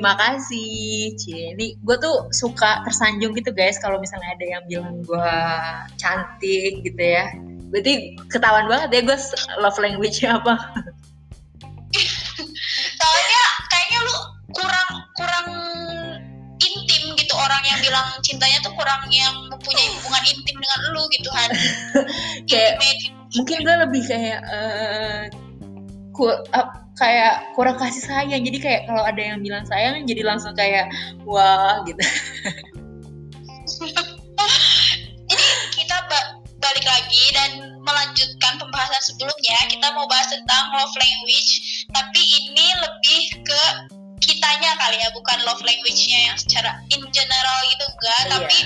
makasih. Cie, ini gue tuh suka tersanjung gitu guys kalau misalnya ada yang bilang gue cantik gitu ya. Berarti ketahuan banget ya gue love language-nya apa. soalnya kayaknya lu kurang kurang intim gitu orang yang bilang cintanya tuh kurang yang mempunyai hubungan intim dengan lu gitu Han Kayak-. Mungkin gue lebih kayak eh, ku- ap- kayak kurang kasih sayang. Jadi kayak kalau ada yang bilang sayang jadi langsung kayak wah gitu. Jadi kita ba- balik lagi dan melanjutkan pembahasan sebelumnya kita mau bahas tentang love language tapi ini lebih ke kitanya kali ya bukan love language-nya yang secara in general gitu enggak Iya. tapi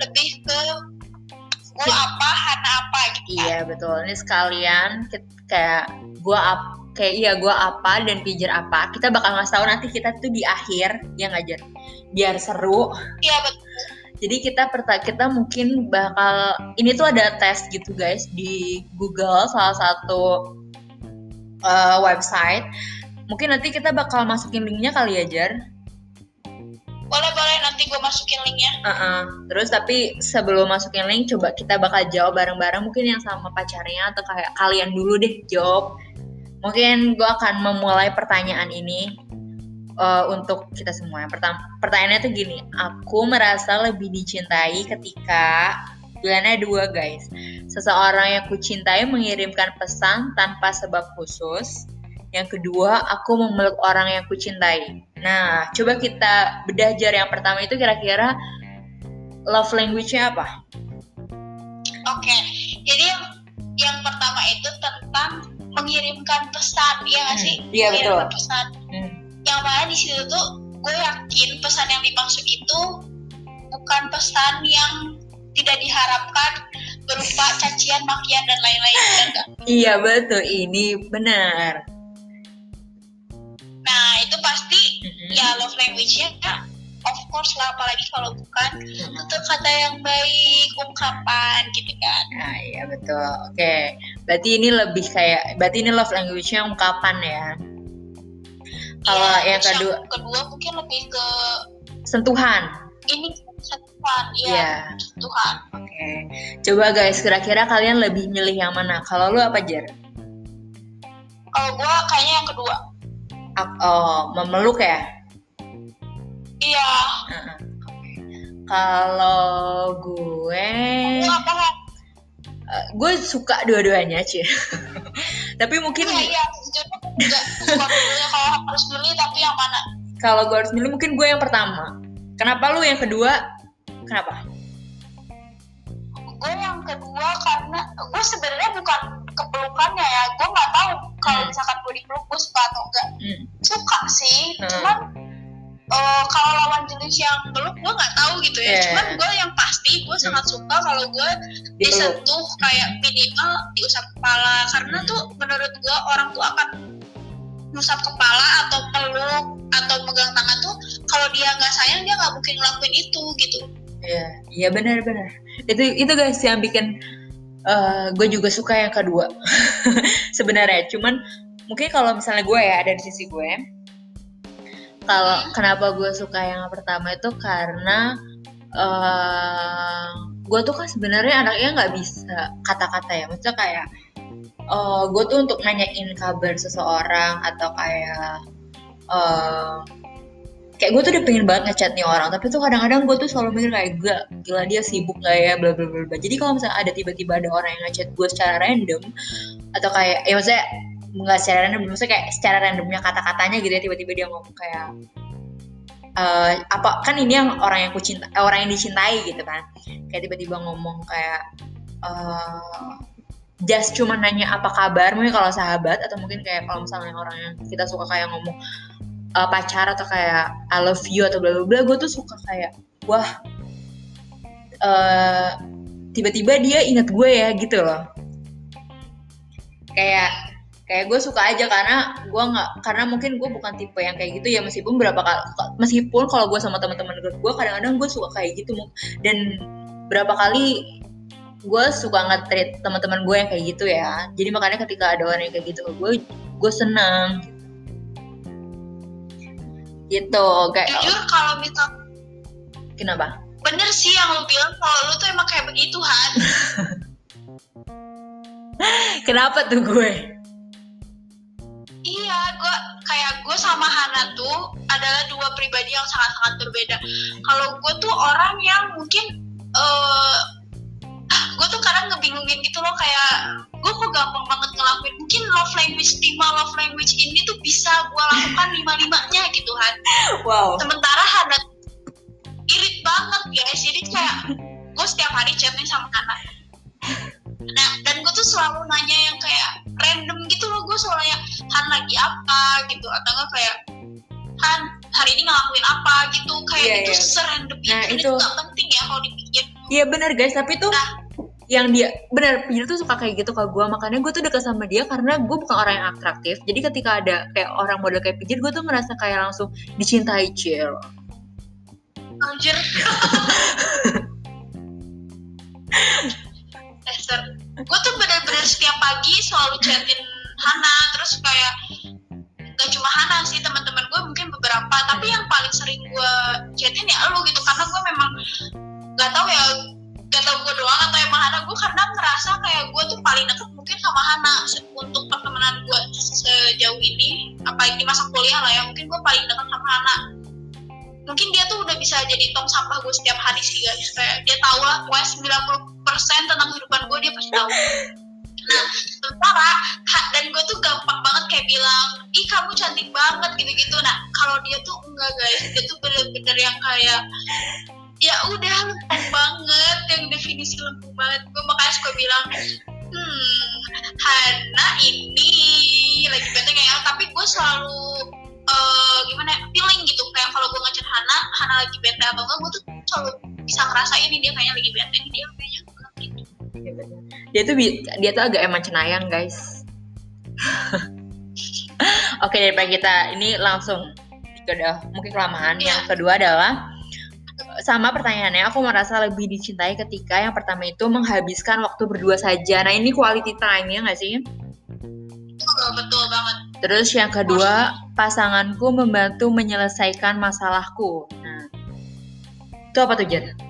lebih ke gue apa Hana apa gitu kan. Iya betul. Ini sekalian kayak gua ap kayak iya gua apa dan pijer apa. Kita bakal ngasih tahu nanti kita tuh di akhir yang ngajar. Biar seru. Iya betul. Jadi kita perta kita mungkin bakal ini tuh ada tes gitu guys di Google salah satu uh, website. Mungkin nanti kita bakal masukin linknya kali ya Jar. Boleh boleh nanti gue masukin linknya. Uh-uh. Terus tapi sebelum masukin link coba kita bakal jawab bareng-bareng mungkin yang sama pacarnya atau kayak kalian dulu deh jawab. Mungkin gue akan memulai pertanyaan ini uh, untuk kita semua. Pertama, pertanyaannya tuh gini, aku merasa lebih dicintai ketika pilihannya dua guys. Seseorang yang kucintai mengirimkan pesan tanpa sebab khusus. Yang kedua, aku memeluk orang yang kucintai. Nah, coba kita bedah jar yang pertama itu kira-kira love language-nya apa? Oke, jadi yang yang pertama itu tentang mengirimkan pesan, ya nggak Hmm, sih? iya, Mengirimkan betul. Pesan. Hmm. Yang mana di situ tuh gue yakin pesan yang dimaksud itu bukan pesan yang tidak diharapkan berupa cacian, makian dan lain-lain? Iya betul, ini benar. Nah itu pasti Mm-mm. ya love language-nya of course lah, apalagi kalau bukan Mm-mm. tutur kata yang baik, ungkapan gitu kan. Nah, iya betul. Oke, berarti ini lebih kayak, berarti ini love language-nya ungkapan ya. Kalau Iya, yang kedua, kedua mungkin lebih ke sentuhan. ini sentuhan, Iya. ya sentuhan. Oke, coba guys, kira-kira kalian lebih milih yang mana? Kalau lu apa Jer? Kalau gue kayaknya yang kedua. Oh, memeluk ya? Iya. Heeh. Oke. Kalau gue, apa gue suka dua-duanya cie. Tapi mungkin Iya iya. Sejujurnya juga suka dulunya kalau harus milih tapi yang mana? kalau gue harus milih mungkin gue yang pertama. Kenapa lu yang kedua? Kenapa? Gue yang kedua karena gue sebenarnya bukan kepelukannya ya. Gue nggak tahu kalau Hmm. misalkan gue dipeluk gue suka atau enggak. Hmm. Suka sih. Hmm. Cuman eh, kalau lawan jenis yang peluk gue nggak tahu gitu ya. Iya. Cuman gue yang pasti gue sangat suka kalau gue disentuh kayak minimal diusap kepala karena tuh menurut gue orang tuh akan ngusap kepala atau peluk atau megang tangan tuh kalau dia nggak sayang dia nggak mungkin ngelakuin itu gitu Iya, iya benar-benar. Itu itu guys yang bikin eh, gue juga suka yang kedua. Sebenarnya, cuman mungkin kalau misalnya gue ya dari sisi gue, kalau kenapa gue suka yang pertama itu karena eh gue tuh kan sebenarnya anaknya nggak bisa kata-kata ya, maksudnya kayak eh gue tuh untuk nanyain kabar seseorang atau kayak eh kayak gue tuh udah pengen banget ngechat nih orang tapi tuh kadang-kadang gue tuh selalu mikir kayak gila gila dia sibuk gak ya bla bla bla. Jadi kalau misalnya ada tiba-tiba ada orang yang ngechat gue secara random atau kayak ya maksudnya nggak secara random. Maksudnya kayak secara randomnya kata-katanya gitu ya tiba-tiba dia ngomong kayak eh apa kan ini yang orang yang kucinta eh, orang yang dicintai gitu kan. Kayak tiba-tiba ngomong kayak eh just cuma nanya apa kabar mungkin kalau sahabat atau mungkin kayak kalau misalnya orang yang kita suka kayak ngomong uh, pacar atau kayak I love you atau bla bla bla gue tuh suka kayak wah eh, tiba-tiba dia inget gue ya gitu loh. Kayak kayak gue suka aja karena gue nggak karena mungkin gue bukan tipe yang kayak gitu ya meskipun berapa kali meskipun kalau gue sama teman-teman gue kadang-kadang gue suka kayak gitu dan berapa kali gue suka nge-treat teman-teman gue yang kayak gitu ya. Jadi makanya ketika ada orang yang kayak gitu gue gue seneng gitu kayak jujur kalau misal kenapa? Bener sih yang lu bilang kalau lu tuh emang kayak begitu Han. Kenapa tuh gue iya gue kayak gue sama Hana tuh adalah dua pribadi yang sangat-sangat berbeda. Kalau gue tuh orang yang mungkin eh gue tuh kadang ngebingungin gitu loh kayak gue kok gampang banget ngelakuin. Mungkin love language lima love language ini tuh bisa gue lakukan lima limanya gitu Han. Wow. Sementara Hana irit banget guys. Jadi kayak gue setiap hari chat nih sama Hana. Nah dan gue tuh selalu nanya yang kayak random gitu gue selalu nanya Han lagi apa? gitu. Atau enggak kayak Han hari ini ngelakuin apa? gitu. Kayak Iya, itu iya. serandom Nah, itu, itu. gak penting ya kalau dipikir. Iya bener guys, tapi tuh Nah. yang dia bener Pijir tuh suka kayak gitu ke gue makanya gue tuh deket sama dia karena gue bukan orang yang atraktif. Jadi ketika ada kayak orang model kayak Pijir gue tuh ngerasa kayak langsung dicintai cil anjir. Esther gue tuh bener-bener setiap pagi selalu chatin Hana terus kayak gak cuma Hana sih teman-teman gue mungkin beberapa. Tapi yang paling sering gue chatin ya lu gitu karena gue memang gak tahu ya gak tau gue doang atau emang Hana. Gue karena ngerasa kayak gue tuh paling deket mungkin sama Hana untuk pertemanan gue sejauh ini. Apalagi di masa kuliah lah ya mungkin gue paling deket sama Hana. Mungkin dia tuh udah bisa jadi tong sampah gue setiap hari sih guys. Kayak dia tahu lah pokoknya 90% tentang kehidupan gue dia pasti tahu nah sementara dan gue tuh gampang banget kayak bilang ih kamu cantik banget gitu-gitu. Nah kalau dia tuh enggak guys. Dia tuh bener-bener yang kayak ya udah lempeng banget yang definisi lempeng banget. Gue makanya suka bilang hmm Hana ini lagi bete kayak tapi gue selalu eh, gimana ya, feeling gitu. Kayak kalau gue ngechat Hana Hana lagi bete atau enggak gue tuh selalu bisa ngerasain ini dia kayaknya lagi bete ini dia kayaknya enggak gitu dia tuh dia tuh agak emang cenayang guys. Oke daripada kita ini langsung udah mungkin kelamaan. Yang kedua adalah sama pertanyaannya aku merasa lebih dicintai ketika yang pertama itu menghabiskan waktu berdua saja. Nah ini quality time ya nggak sih? Betul betul banget. Terus yang kedua pasanganku membantu menyelesaikan masalahku. Nah itu apa tuh Jen?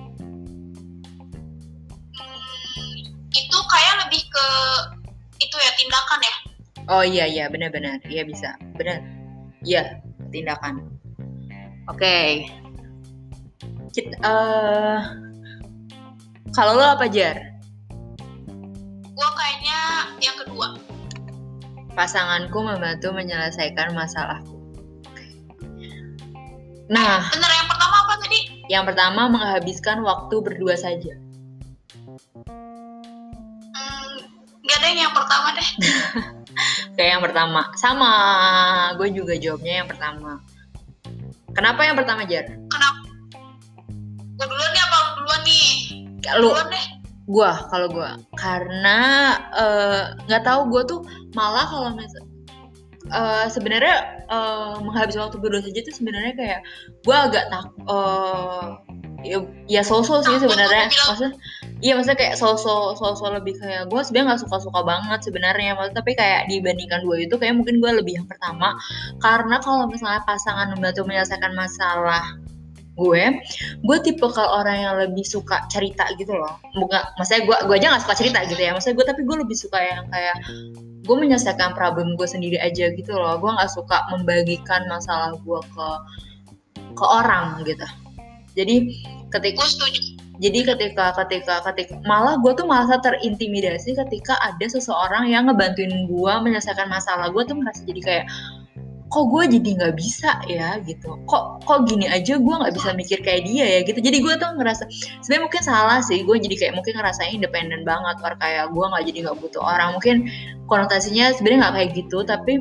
Lebih ke itu ya tindakan ya? Oh iya iya benar-benar. Iya bisa. Benar. Iya tindakan. Oke. Kita eh kalau lo apa jar? Gue kayaknya yang kedua. Pasanganku membantu menyelesaikan masalahku. Nah. Bener yang pertama apa tadi? Yang pertama menghabiskan waktu berdua saja ada yang pertama deh? Kayak yang pertama. Sama. Gue juga jawabnya yang pertama. Kenapa yang pertama jar? Kenapa? Gue duluan nih apa lu duluan nih? Lu. Duluan deh. Gua kalau gua. Karena eh, nggak tahu gua tuh malah kalau misal eh, sebenarnya eh, menghabiskan waktu berdua saja tuh sebenarnya kayak gua agak tak eh, ya, ya sosok sih sebenarnya. maksudnya iya maksudnya kayak sosok sosok lebih kayak gua sebenarnya nggak suka suka banget sebenarnya. Maksudnya tapi kayak dibandingkan dua itu kayak mungkin gua lebih yang pertama. Karena kalau misalnya pasangan membantu menyelesaikan masalah gue gue tipe kalau orang yang lebih suka cerita gitu loh. Bukan maksudnya gue gue aja gak suka cerita gitu ya. Maksudnya gue tapi gue lebih suka yang kayak gue menyelesaikan problem gue sendiri aja gitu loh. Gue nggak suka membagikan masalah gue ke ke orang gitu jadi ketika jadi ketika ketika ketika malah gue tuh merasa terintimidasi ketika ada seseorang yang ngebantuin gue menyelesaikan masalah. Gue tuh merasa jadi kayak kok gue jadi nggak bisa ya? Gitu. Kok kok gini aja gue nggak bisa mikir kayak dia ya? Gitu. Jadi gue tuh ngerasa sebenarnya mungkin salah sih. Gue jadi kayak mungkin ngerasanya independen banget or kayak gue nggak jadi nggak butuh orang. Mungkin konotasinya sebenarnya nggak kayak gitu tapi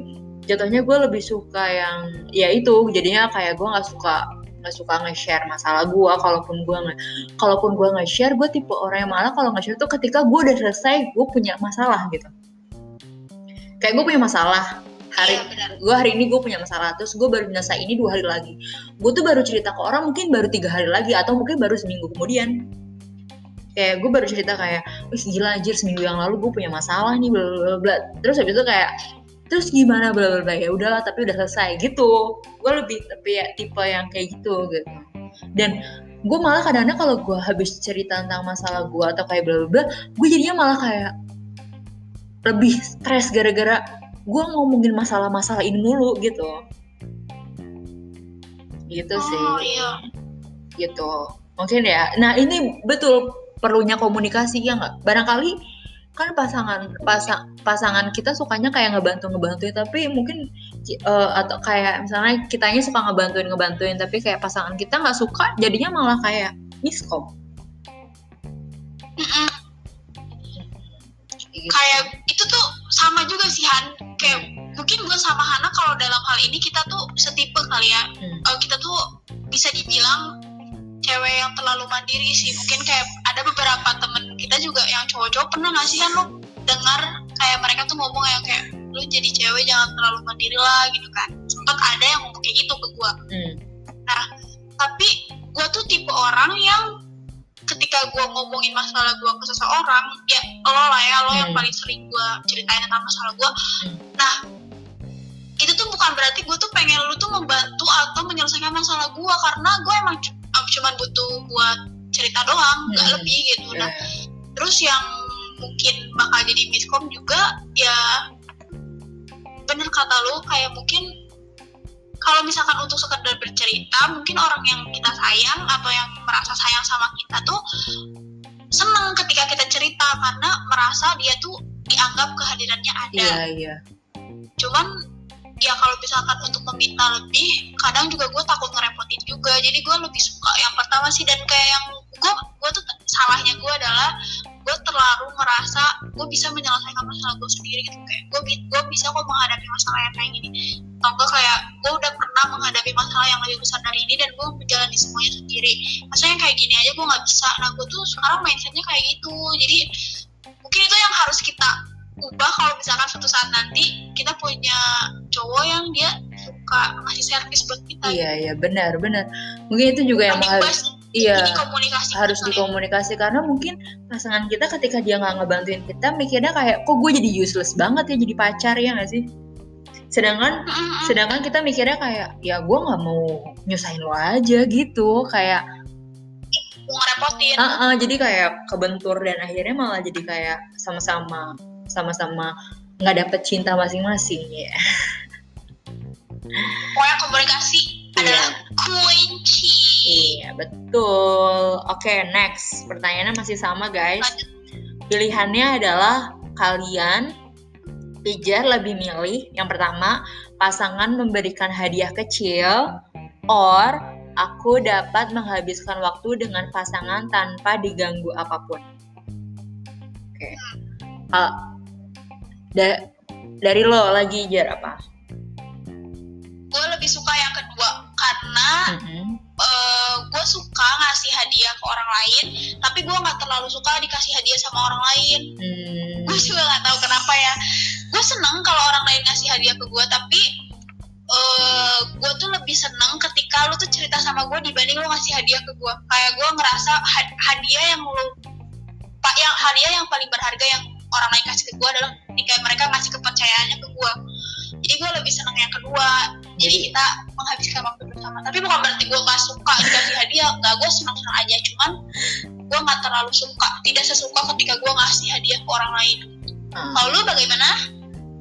jatuhnya gue lebih suka yang ya itu. Jadinya kayak gue nggak suka nggak suka nge-share masalah gue kalaupun gue nggak kalaupun gue nge-share gue tipe orang yang malah kalau nge-share tuh ketika gue udah selesai gue punya masalah gitu. Kayak gue punya masalah hari iya gue hari ini gue punya masalah terus gue baru nyelesain ini dua hari lagi. Gue tuh baru cerita ke orang mungkin baru tiga hari lagi atau mungkin baru seminggu kemudian. Kayak gue baru cerita kayak wih gila anjir seminggu yang lalu gue punya masalah nih bla bla bla. Terus habis itu kayak terus gimana bla bla bla. Ya udahlah tapi udah selesai gitu. Gue lebih tapi ya tipe yang kayak gitu gitu. Dan gue malah kadang-kadang kalau gue habis cerita tentang masalah gue atau kayak bla bla bla gue jadinya malah kayak lebih stres gara-gara gue ngomongin masalah-masalah ini mulu gitu. Gitu sih. Oh iya. gitu. Mungkin ya. Nah ini betul perlunya komunikasi ya nggak? Barangkali kan pasangan pasang pasangan kita sukanya kayak ngebantu ngebantuin tapi mungkin eh, atau kayak misalnya kitanya suka ngebantuin ngebantuin tapi kayak pasangan kita nggak suka jadinya malah kayak miskom Mm-mm. gitu. Kayak itu tuh sama juga sih Han. Kayak mungkin gue sama Hana kalau dalam hal ini kita tuh setipe kali ya. Hmm. Eh, kita tuh bisa dibilang cewek yang terlalu mandiri sih. Mungkin kayak ada beberapa temen kita juga yang cowok-cowok pernah nggak sih kan lo dengar kayak mereka tuh ngomong yang kayak lu jadi cewek jangan terlalu mandiri lah gitu kan. Sempet ada yang ngomong kayak gitu ke gue. Hmm. tapi gue tuh tipe orang yang ketika gue ngomongin masalah gue ke seseorang ya lo lah ya lo yang Hmm. paling sering gue ceritain tentang masalah gue Hmm. nah itu tuh bukan berarti gue tuh pengen lu tuh membantu atau menyelesaikan masalah gue karena gue emang cuman butuh buat cerita doang nggak Hmm. lebih gitu. Nah terus yang mungkin bakal jadi miskom juga ya bener kata lu kayak mungkin kalau misalkan untuk sekedar bercerita mungkin orang yang kita sayang atau yang merasa sayang sama kita tuh seneng ketika kita cerita karena merasa dia tuh dianggap kehadirannya ada. Iya iya. Cuman ya kalau misalkan untuk meminta lebih kadang juga gue takut ngerepotin juga. Jadi gue lebih suka yang pertama sih dan kayak yang gue gue tuh salahnya gue adalah gue terlalu merasa gue bisa menyelesaikan masalah gue sendiri gitu. Kayak gue gue bisa kok menghadapi masalah yang kayak gini. Atau enggak kayak gue udah pernah menghadapi masalah yang lebih besar dari ini dan gue menjalani semuanya sendiri. Maksudnya kayak gini aja gue nggak bisa. Nah gue tuh sekarang mindsetnya kayak gitu. Jadi mungkin itu yang harus kita ubah kalau misalkan suatu saat nanti kita punya cowok yang dia suka ngasih servis buat kita iya iya benar benar. Mungkin itu juga yang harus iya harus ya. dikomunikasi. Karena mungkin pasangan kita ketika dia nggak ngebantuin kita mikirnya kayak kok gue jadi useless banget ya jadi pacar ya nggak sih? Sedangkan sedangkan kita mikirnya kayak ya gue nggak mau nyusahin lo aja gitu. Kayak mau ngerepotin. Ah ah, jadi kayak kebentur dan akhirnya malah jadi kayak sama-sama sama-sama nggak dapet cinta masing-masing ya pokoknya komunikasi Iya. adalah kunci iya betul oke next pertanyaannya masih sama guys pilihannya adalah kalian Pijar lebih milih yang pertama pasangan memberikan hadiah kecil or aku dapat menghabiskan waktu dengan pasangan tanpa diganggu apa pun. Oke. Ah, da- dari lo lagi jar apa? gue lebih suka yang kedua karena Mhm. gue suka ngasih hadiah ke orang lain tapi gue nggak terlalu suka dikasih hadiah sama orang lain Hmm, gue juga nggak tahu kenapa ya gue seneng kalau orang lain ngasih hadiah ke gue tapi eh gue tuh lebih seneng ketika lu tuh cerita sama gue dibanding lu ngasih hadiah ke gue kayak gue ngerasa had- hadiah yang lu pak yang hadiah yang paling berharga yang orang lain kasih ke gue adalah ketika mereka ngasih kepercayaannya ke gue jadi gue lebih seneng yang kedua. Jadi kita menghabiskan waktu bersama. Tapi bukan berarti gue gak suka dikasih hadiah. Nggak gue seneng seneng aja. Cuman gue nggak terlalu suka. Tidak sesuka ketika gue ngasih hadiah ke orang lain. Ah. kalau lu bagaimana?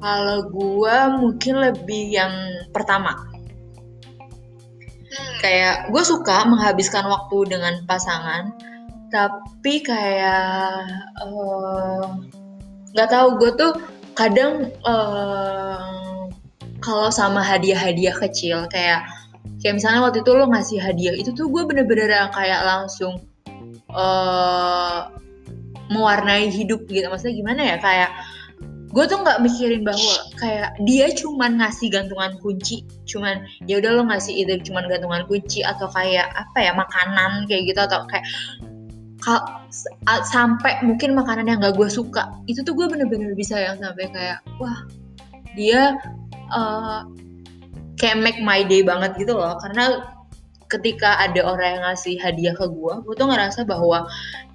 Kalau gua mungkin lebih yang pertama. Hmm. kayak gue suka menghabiskan waktu dengan pasangan. Tapi kayak eh, nggak tahu gue tuh kadang eh, kalau sama hadiah-hadiah kecil kayak kayak misalnya waktu itu lo ngasih hadiah itu tuh gue bener-bener kayak langsung eh mewarnai hidup gitu. Maksudnya gimana ya? Kayak gue tuh nggak mikirin bahwa kayak dia cuman ngasih gantungan kunci cuman ya udah lo ngasih itu cuman gantungan kunci atau kayak apa ya makanan kayak gitu atau kayak sampai mungkin makanan yang gak gue suka itu tuh gue bener-bener bisa yang sampai kayak wah dia eh, kayak make my day banget gitu loh. Karena ketika ada orang yang ngasih hadiah ke gue gue tuh ngerasa bahwa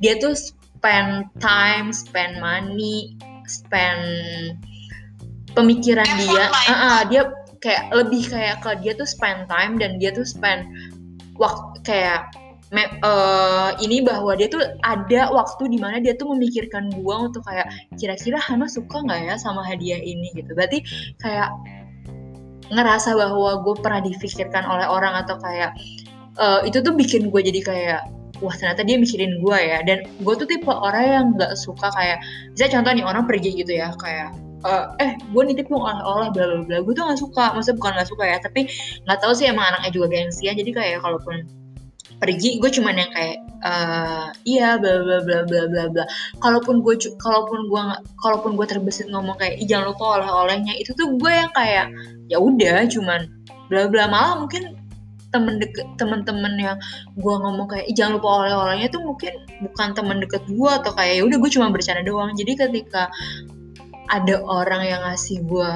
dia tuh spend time spend money spend pemikiran dia uh -uh, dia kayak lebih kayak ke dia tuh spend time dan dia tuh spend waktu kayak me, uh, ini bahwa dia tuh ada waktu di mana dia tuh memikirkan gua untuk kayak kira-kira Hana suka nggak ya sama hadiah ini? Gitu. Berarti kayak ngerasa bahwa gue pernah difikirkan oleh orang atau kayak uh, itu tuh bikin gue jadi kayak wah ternyata dia mikirin gue ya. Dan gue tuh tipe orang yang nggak suka kayak bisa contoh nih orang pergi gitu ya kayak uh, eh gue nitip dong oleh-oleh bla bla bla. Gue tuh nggak suka maksudnya bukan nggak suka ya tapi nggak tahu sih emang anaknya juga gengsian jadi kayak kalaupun pergi gue cuman yang kayak uh, iya bla bla bla bla bla bla. Kalaupun gue kalaupun gue kalaupun gue terbesit ngomong kayak jangan lupa oleh-olehnya itu tuh gue yang kayak ya udah cuman bla bla. Malah mungkin temen deket temen-temen yang gue ngomong kayak jangan lupa oleh-olehnya tuh mungkin bukan temen deket gue atau kayak ya udah gue cuma bercanda doang. Jadi ketika ada orang yang ngasih gue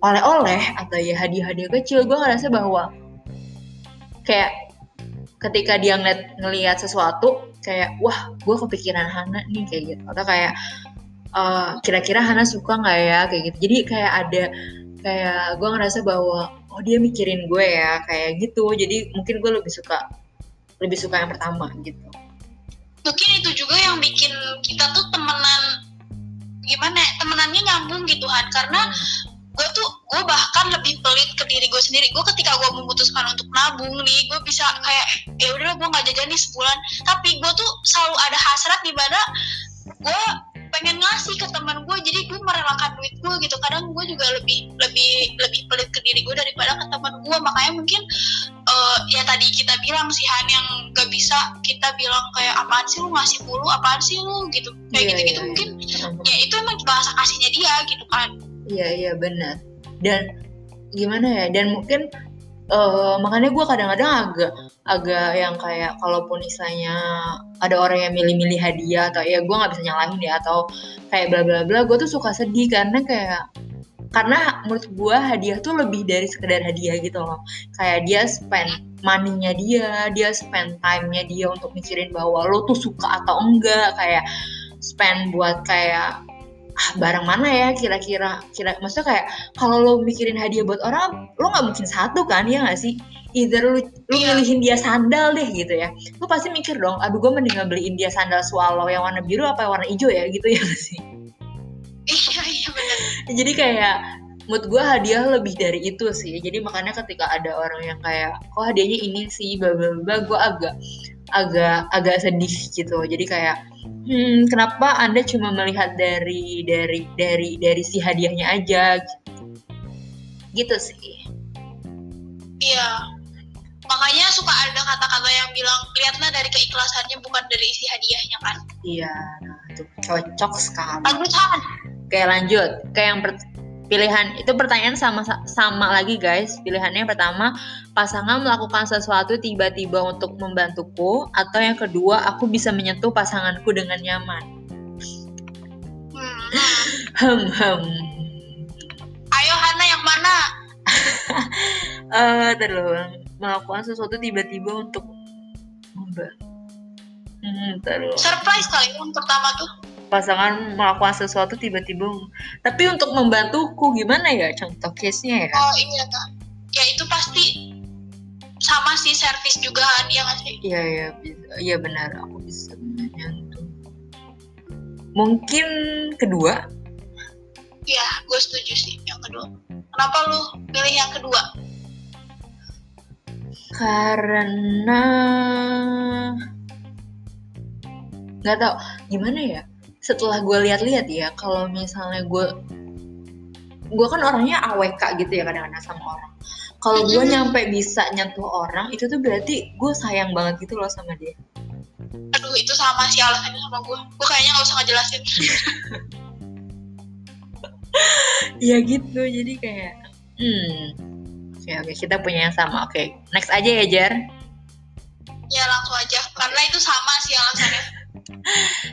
oleh-oleh atau ya hadiah-hadiah kecil gue ngerasa bahwa kayak ketika dia ngeliat ngeliat sesuatu kayak wah gue kepikiran Hana nih kayak gitu. Atau kayak uh, kira-kira Hana suka nggak ya? kayak gitu. Jadi kayak ada kayak gue ngerasa bahwa oh dia mikirin gue ya kayak gitu. Jadi mungkin gue lebih suka lebih suka yang pertama gitu. Mungkin itu juga yang bikin kita tuh temenan gimana ya, temenannya nyambung gitu kan karena gue tuh gue bahkan lebih pelit ke diri gue sendiri. Gue ketika gue memutuskan untuk nabung nih gue bisa kayak ya udah gue nggak jajan nih sebulan. Tapi gue tuh selalu ada hasrat di mana gue pengen ngasih ke teman gue jadi gue merelakan duit gue gitu. Kadang gue juga lebih lebih lebih pelit ke diri gue daripada ke teman gue. Makanya mungkin uh, ya tadi kita bilang sih Han yang gak bisa kita bilang kayak apaan sih lu ngasih mulu? Apaan sih lu? gitu. Kayak Iya, gitu gitu iya, mungkin iya. ya itu emang bahasa kasihnya dia gitu kan Iya iya benar. Dan gimana ya? Dan mungkin eh, makanya gue kadang-kadang agak agak yang kayak kalaupun misalnya ada orang yang milih-milih hadiah atau ya gue nggak bisa nyalahin ya atau kayak bla bla bla gue tuh suka sedih karena kayak karena menurut gue hadiah tuh lebih dari sekedar hadiah gitu loh kayak dia spend money-nya dia dia spend time-nya dia untuk mikirin bahwa lo tuh suka atau enggak kayak spend buat kayak ah, barang mana ya kira-kira? Kira maksudnya kayak kalau lo mikirin hadiah buat orang lo nggak mungkin satu kan ya nggak sih? Either lu lu Iya. milihin dia sandal deh gitu ya. Lu pasti mikir dong aduh gue mendingan beliin dia sandal swallow yang warna biru apa yang warna hijau ya gitu ya sih? Iya iya benar jadi kayak mood gue hadiah lebih dari itu sih. Jadi makanya ketika ada orang yang kayak kok hadiahnya ini sih? Bla bla bla gue agak agak agak sedih gitu. Jadi kayak hmm kenapa anda cuma melihat dari dari dari dari si hadiahnya aja gitu, gitu sih. Iya. Makanya suka ada kata-kata yang bilang lihatlah dari keikhlasannya bukan dari isi hadiahnya kan? Iya nah itu cocok sekali. Han. Oke lanjut. Ke yang per- pilihan itu pertanyaan sama sama lagi guys. Pilihannya yang pertama pasangan melakukan sesuatu tiba-tiba untuk membantuku atau yang kedua aku bisa menyentuh pasanganku dengan nyaman? Hmm, hem hem. Ayo Hana yang mana? Eh terus melakukan sesuatu tiba-tiba untuk membantu hmm, terus. Surprise kali yang pertama tuh pasangan melakukan sesuatu tiba-tiba tapi untuk membantuku gimana ya contoh case-nya ya oh iya kak ya itu pasti sama sih servis juga Han ya nggak sih Iya iya. Iya benar aku bisa menyentuh. Mungkin kedua Iya, gue setuju sih yang kedua. Kenapa lu pilih yang kedua? karena nggak tahu gimana ya. Setelah gue lihat-lihat ya, kalau misalnya gue gue kan orangnya AWK gitu ya kadang-kadang sama orang. Kalau gue nyampe bisa nyentuh orang, itu tuh berarti gue sayang banget gitu loh sama dia. Aduh, itu sama sih alasannya sama gue. Gue kayaknya nggak usah ngejelasin. Iya gitu, jadi kayak hmm. Oke, oke, kita punya yang sama. Oke, next aja ya, Jar. ya langsung aja, karena itu sama sih alasannya.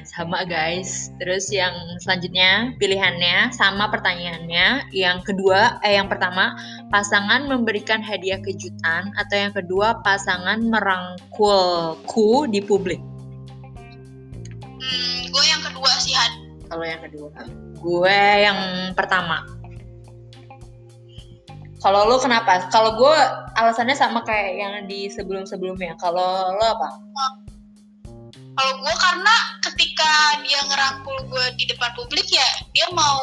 Sama guys. Terus yang selanjutnya pilihannya sama pertanyaannya. Yang kedua, eh yang pertama, pasangan memberikan hadiah kejutan atau yang kedua pasangan merangkulku di publik. Hmm, gue yang kedua sih Han. Kalau yang kedua, gue yang pertama. Kalau lo kenapa? Kalau gue alasannya sama kayak yang di sebelum-sebelumnya. Kalau lo apa? Kalau gue karena ketika dia ngerangkul gue di depan publik ya dia mau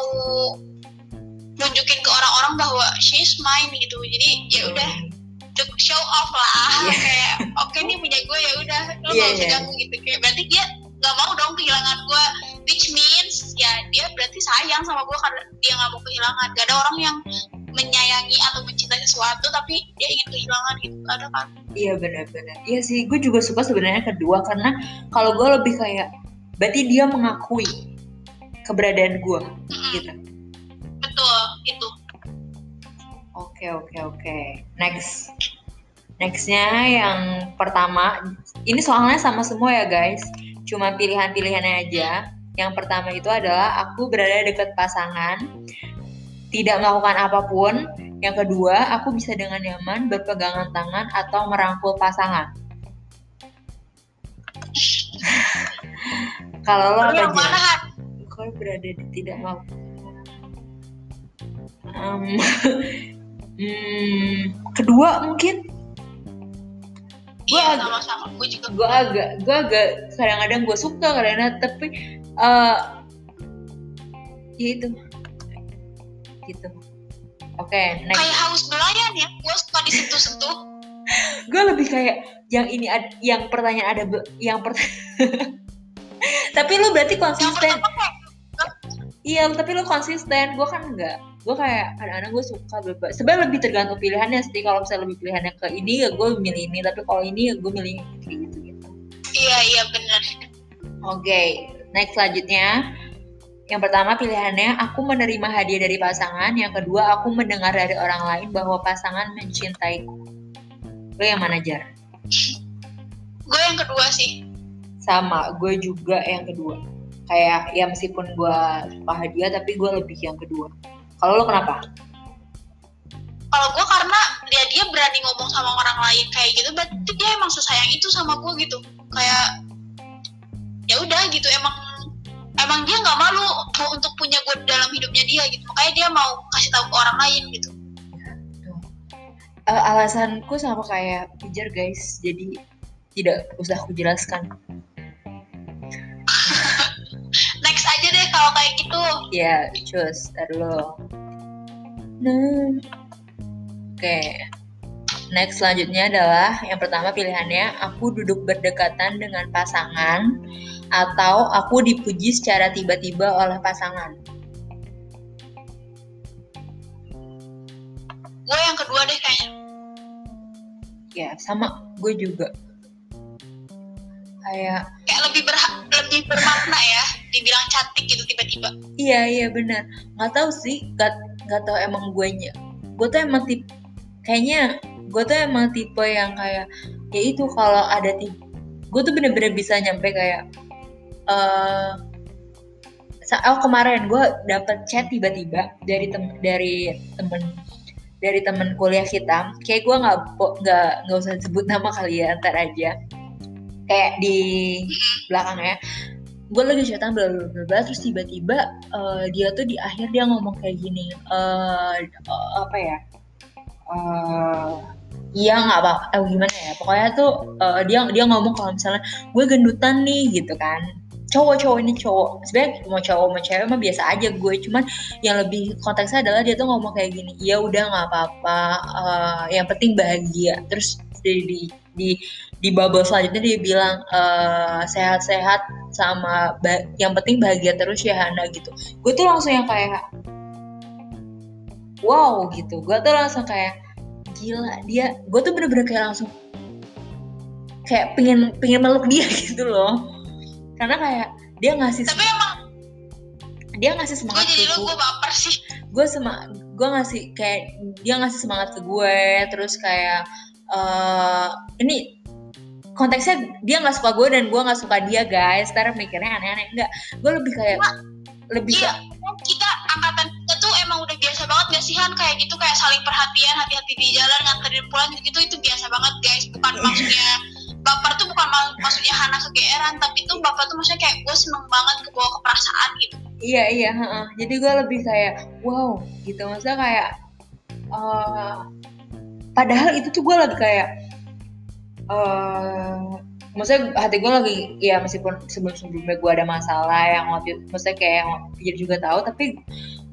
nunjukin ke orang-orang bahwa she's mine gitu. Jadi ya udah show off lah Iya. kayak oke nih punya gue ya udah lo Iya, gak usah iya. ganggu gitu kayak berarti dia nggak mau dong kehilangan gue which means ya dia berarti sayang sama gue karena dia nggak mau kehilangan gak ada orang yang menyayangi atau mencintai sesuatu tapi dia ingin kehilangan gitu ada kan Iya benar-benar. Iya sih, gue juga suka sebenarnya kedua karena kalau gue lebih kayak berarti dia mengakui keberadaan gue Mm-mm, gitu. betul itu Oke oke oke. Next. Nextnya yang pertama, ini soalnya sama semua ya guys. Cuma pilihan-pilihannya aja. Yang pertama itu adalah aku berada dekat pasangan, tidak melakukan apa pun. Yang kedua, aku bisa dengan nyaman berpegangan tangan atau merangkul pasangan. Kalau lo apa? Han? Kalau berada di tidak melakukan Em, hmm, kedua mungkin Gua iya agak- sama-sama gue juga gue agak gue agak kadang-kadang gue suka kadang-kadang tapi eh ya itu gitu. Oke next. Kayak haus belayan ya gue suka disentuh-sentuh gue lebih kayak yang ini ad- yang pertanyaan ada be- yang per tapi lu berarti konsisten. iya tapi lu konsisten. Gue kan enggak. Gue kayak kadang-kadang gue suka bebas sebenarnya lebih tergantung pilihannya sih. Kalau misalnya lebih pilihannya ke ini ya gue milih ini. Tapi kalau ini ya gue milih ini gitu gitu iya iya bener Oke, next selanjutnya. Yang pertama pilihannya aku menerima hadiah dari pasangan, yang kedua aku mendengar dari orang lain bahwa pasangan mencintaiku. Lo yang mana Jar? gue yang kedua sih Sama, gue juga yang kedua. Kayak ya meskipun gue suka hadiah tapi gue lebih yang kedua. Kalau lo kenapa? kalau gue karena dia dia berani ngomong sama orang lain kayak gitu berarti dia emang sesayang itu sama gue gitu kayak ya udah gitu emang emang dia nggak malu mau untuk punya gue dalam hidupnya dia gitu makanya dia mau kasih tahu ke orang lain gitu Eh, alasanku sama kayak Pijar guys, jadi tidak usah aku jelaskan. next aja deh kalau kayak gitu Ya, cus, tar dulu. Nah. Oke. Next selanjutnya adalah yang pertama pilihannya aku duduk berdekatan dengan pasangan atau aku dipuji secara tiba-tiba oleh pasangan. gue yang kedua deh kayaknya Ya, sama gue juga. Kayak kayak lebih berha lebih bermakna ya dibilang cantik gitu tiba-tiba iya iya benar. Nggak tahu sih, nggak nggak tahu emang gue nya. Gue tuh emang tipe kayaknya gue tuh emang tipe yang kayak ya itu kalau ada tipe gue tuh bener-bener bisa nyampe kayak sa- oh kemarin gue dapet chat tiba-tiba dari tem dari temen dari temen kuliah kita. Kayak gue nggak nggak nggak usah sebut nama kali ya ntar aja. Kayak di belakangnya gue lagi chatan bla terus tiba-tiba eh, dia tuh di akhir dia ngomong kayak gini eh eh, apa ya eh iya nggak apa eh, gimana ya pokoknya tuh eh, dia dia ngomong kalau misalnya gue gendutan nih gitu kan cowok cowok ini cowok. Sebenarnya mau cowok mau cewek mah biasa aja gue. Cuman yang lebih konteksnya adalah dia tuh ngomong kayak gini ya udah nggak apa-apa. Eh, yang penting bahagia. Terus di di di, di bubble selanjutnya dia bilang eh, sehat-sehat sama ba- yang penting bahagia terus ya Hana gitu. Gue tuh langsung yang kayak wow gitu. Gue tuh langsung kayak gila dia gue tuh bener-bener kayak langsung kayak pengen pengen meluk dia gitu loh karena kayak dia ngasih tapi emang dia ngasih gue semangat jadi ke lu gue gue baper sih. Gue sema gue ngasih kayak dia ngasih semangat ke gue terus kayak eh ini konteksnya dia nggak suka gue dan gue nggak suka dia guys. Ntar mikirnya aneh-aneh. Enggak gue lebih kayak lebih iya. kayak kita angkatan kita tuh emang udah biasa banget gak sih Han? Kayak gitu kayak saling perhatian hati-hati di jalan nganterin pulang gitu itu biasa banget guys. Bukan maksudnya baper tuh bukan mak- maksudnya Hana kegeeran tapi tuh baper tuh maksudnya kayak gue seneng banget ke perasaan gitu. Iya iya heeh. jadi gue lebih kayak wow gitu. Maksudnya kayak eh, padahal itu tuh gue lagi kayak eh maksudnya hati gue lagi ya meskipun sebelum sebelumnya gue ada masalah yang waktu maksudnya kayak yang Fajar juga tahu tapi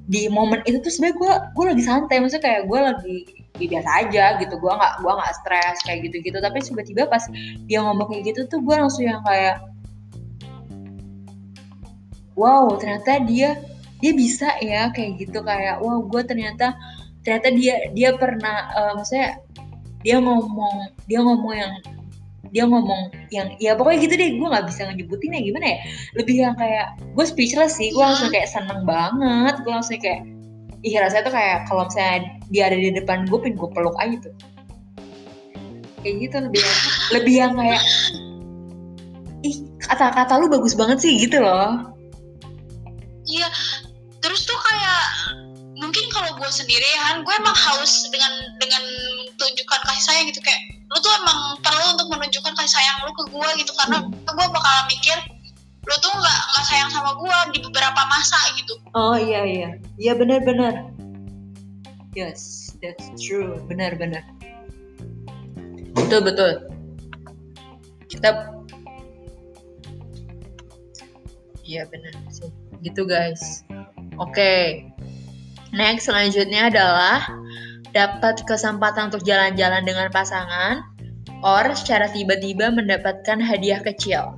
di momen itu tuh sebenarnya gue gue lagi santai. Maksudnya kayak gue lagi ya biasa aja gitu. Gue nggak gue nggak stres kayak gitu gitu tapi tiba-tiba pas dia ngomong kayak gitu tuh gue langsung yang kayak wow ternyata dia dia bisa ya kayak gitu. Kayak wow gue ternyata ternyata dia dia pernah eh, maksudnya dia ngomong dia ngomong yang dia ngomong yang ya pokoknya gitu deh. Gue nggak bisa ngejebutin ya gimana ya? Lebih yang kayak gue speechless sih. Gue langsung kayak seneng banget. Gue langsung kayak ih rasanya tuh kayak kalau misalnya dia ada di depan gue pengen gue peluk aja tuh. Kayak gitu lebih yang, lebih yang kayak ih kata-kata lu bagus banget sih gitu loh. Iya terus tuh kayak mungkin kalau gue sendiri kan gue emang haus dengan dengan tunjukkan kasih sayang gitu. Kayak lu tuh emang perlu untuk menunjukkan kasih sayang lu ke gue gitu karena Hmm. gue bakal mikir lu tuh nggak nggak sayang sama gue di beberapa masa gitu Oh iya iya, iya benar-benar. Yes, that's true, benar-benar. Betul betul. Kita, iya benar sih. Gitu guys. Oke, next selanjutnya adalah dapat kesempatan untuk jalan-jalan dengan pasangan, or secara tiba-tiba mendapatkan hadiah kecil.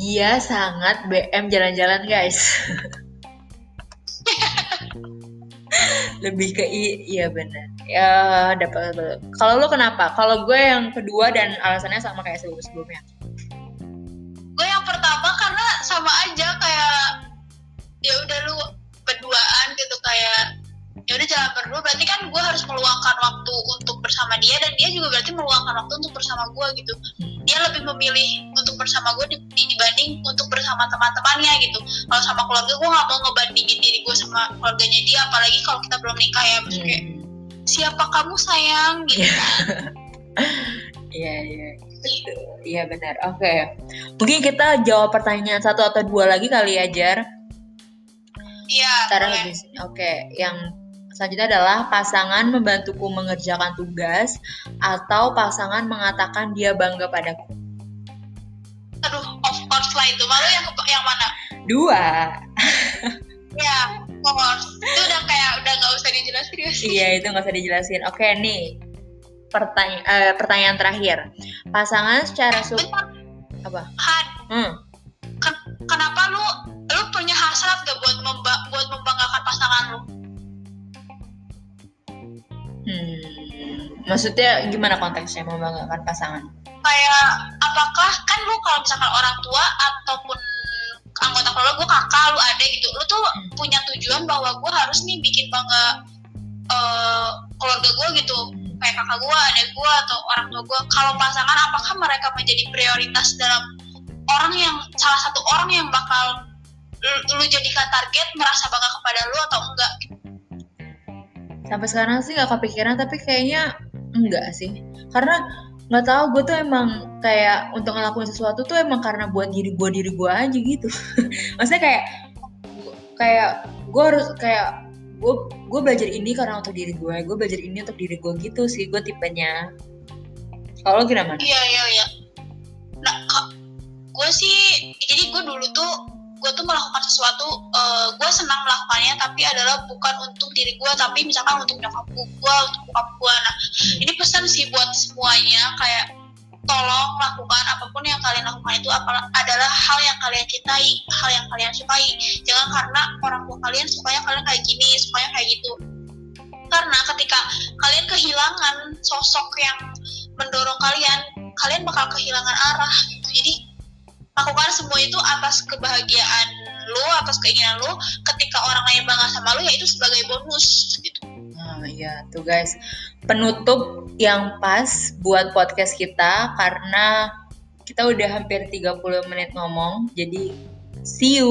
Dia sangat BM jalan-jalan guys. Lebih ke i, iya benar. Ya dapat. Kalau lu kenapa? Kalau gue yang kedua dan alasannya sama kayak sebelum sebelumnya. gue yang pertama karena sama aja kayak ya udah lu berduaan gitu kayak ya udah jalan berdua berarti kan gue harus meluangkan waktu untuk bersama dia dan dia juga berarti meluangkan waktu untuk bersama gue gitu dia lebih memilih bersama gue di- di- dibanding untuk bersama teman-temannya gitu kalau sama keluarga gue nggak mau ngebandingin diri gue sama keluarganya dia apalagi kalau kita belum nikah ya maksudnya kayak Hmm. siapa kamu sayang gitu Iya iya. Iya benar. Oke. Mungkin kita jawab pertanyaan satu atau dua lagi kali ya Jar. iya Sekarang oke. Yang selanjutnya adalah pasangan membantuku mengerjakan tugas atau pasangan mengatakan dia bangga padaku. Aduh of course lah itu malu yang yang mana Dua. ya of course itu udah kayak udah nggak usah dijelasin ya sih Iya itu nggak usah dijelasin. Oke nih pertanyaan pertanyaan terakhir. Pasangan secara Bentar, apa? Han, Hmm. ken- kenapa lu lu punya hasrat gak buat memba- buat membanggakan pasangan lu? Hmm. Maksudnya gimana konteksnya membanggakan pasangan? Kayak apakah kan lu kalau misalkan orang tua ataupun anggota keluarga gue kakak lu ada gitu, lu tuh Hmm. punya tujuan bahwa gue harus nih bikin bangga eh, keluarga gue gitu, kayak kakak gue, adik gue atau orang tua gue. Kalau pasangan apakah mereka menjadi prioritas dalam orang yang salah satu orang yang bakal lu, lu jadikan target merasa bangga kepada lu atau enggak? Sampai sekarang sih nggak kepikiran tapi kayaknya enggak sih. Karena nggak tahu gue tuh emang kayak untuk ngelakuin sesuatu tuh emang karena buat diri gue diri gue aja gitu. Maksudnya kayak kayak gue harus kayak gue gue belajar ini karena untuk diri gue, gue belajar ini untuk diri gue gitu sih gue tipenya. Kalau gimana? Iya iya iya. Nah, gue sih jadi gue dulu tuh gue tuh melakukan sesuatu, eh, gue senang melakukannya tapi adalah bukan untuk diri gue tapi misalkan untuk nyokap gue, untuk bokap gue. Nah, ini pesan sih buat semuanya kayak tolong lakukan apa pun yang kalian lakukan itu adalah hal yang kalian cintai, hal yang kalian sukai. Jangan karena orang tua kalian sukanya kalian kayak gini, sukanya kayak gitu. Karena ketika kalian kehilangan sosok yang mendorong kalian, kalian bakal kehilangan arah gitu. Jadi lakukan semua itu atas kebahagiaan lu, atas keinginan lu. Ketika orang lain bangga sama lu, ya itu sebagai bonus gitu. Oh iya, tuh guys. Penutup yang pas buat podcast kita karena kita udah hampir 30 menit ngomong. Jadi see you.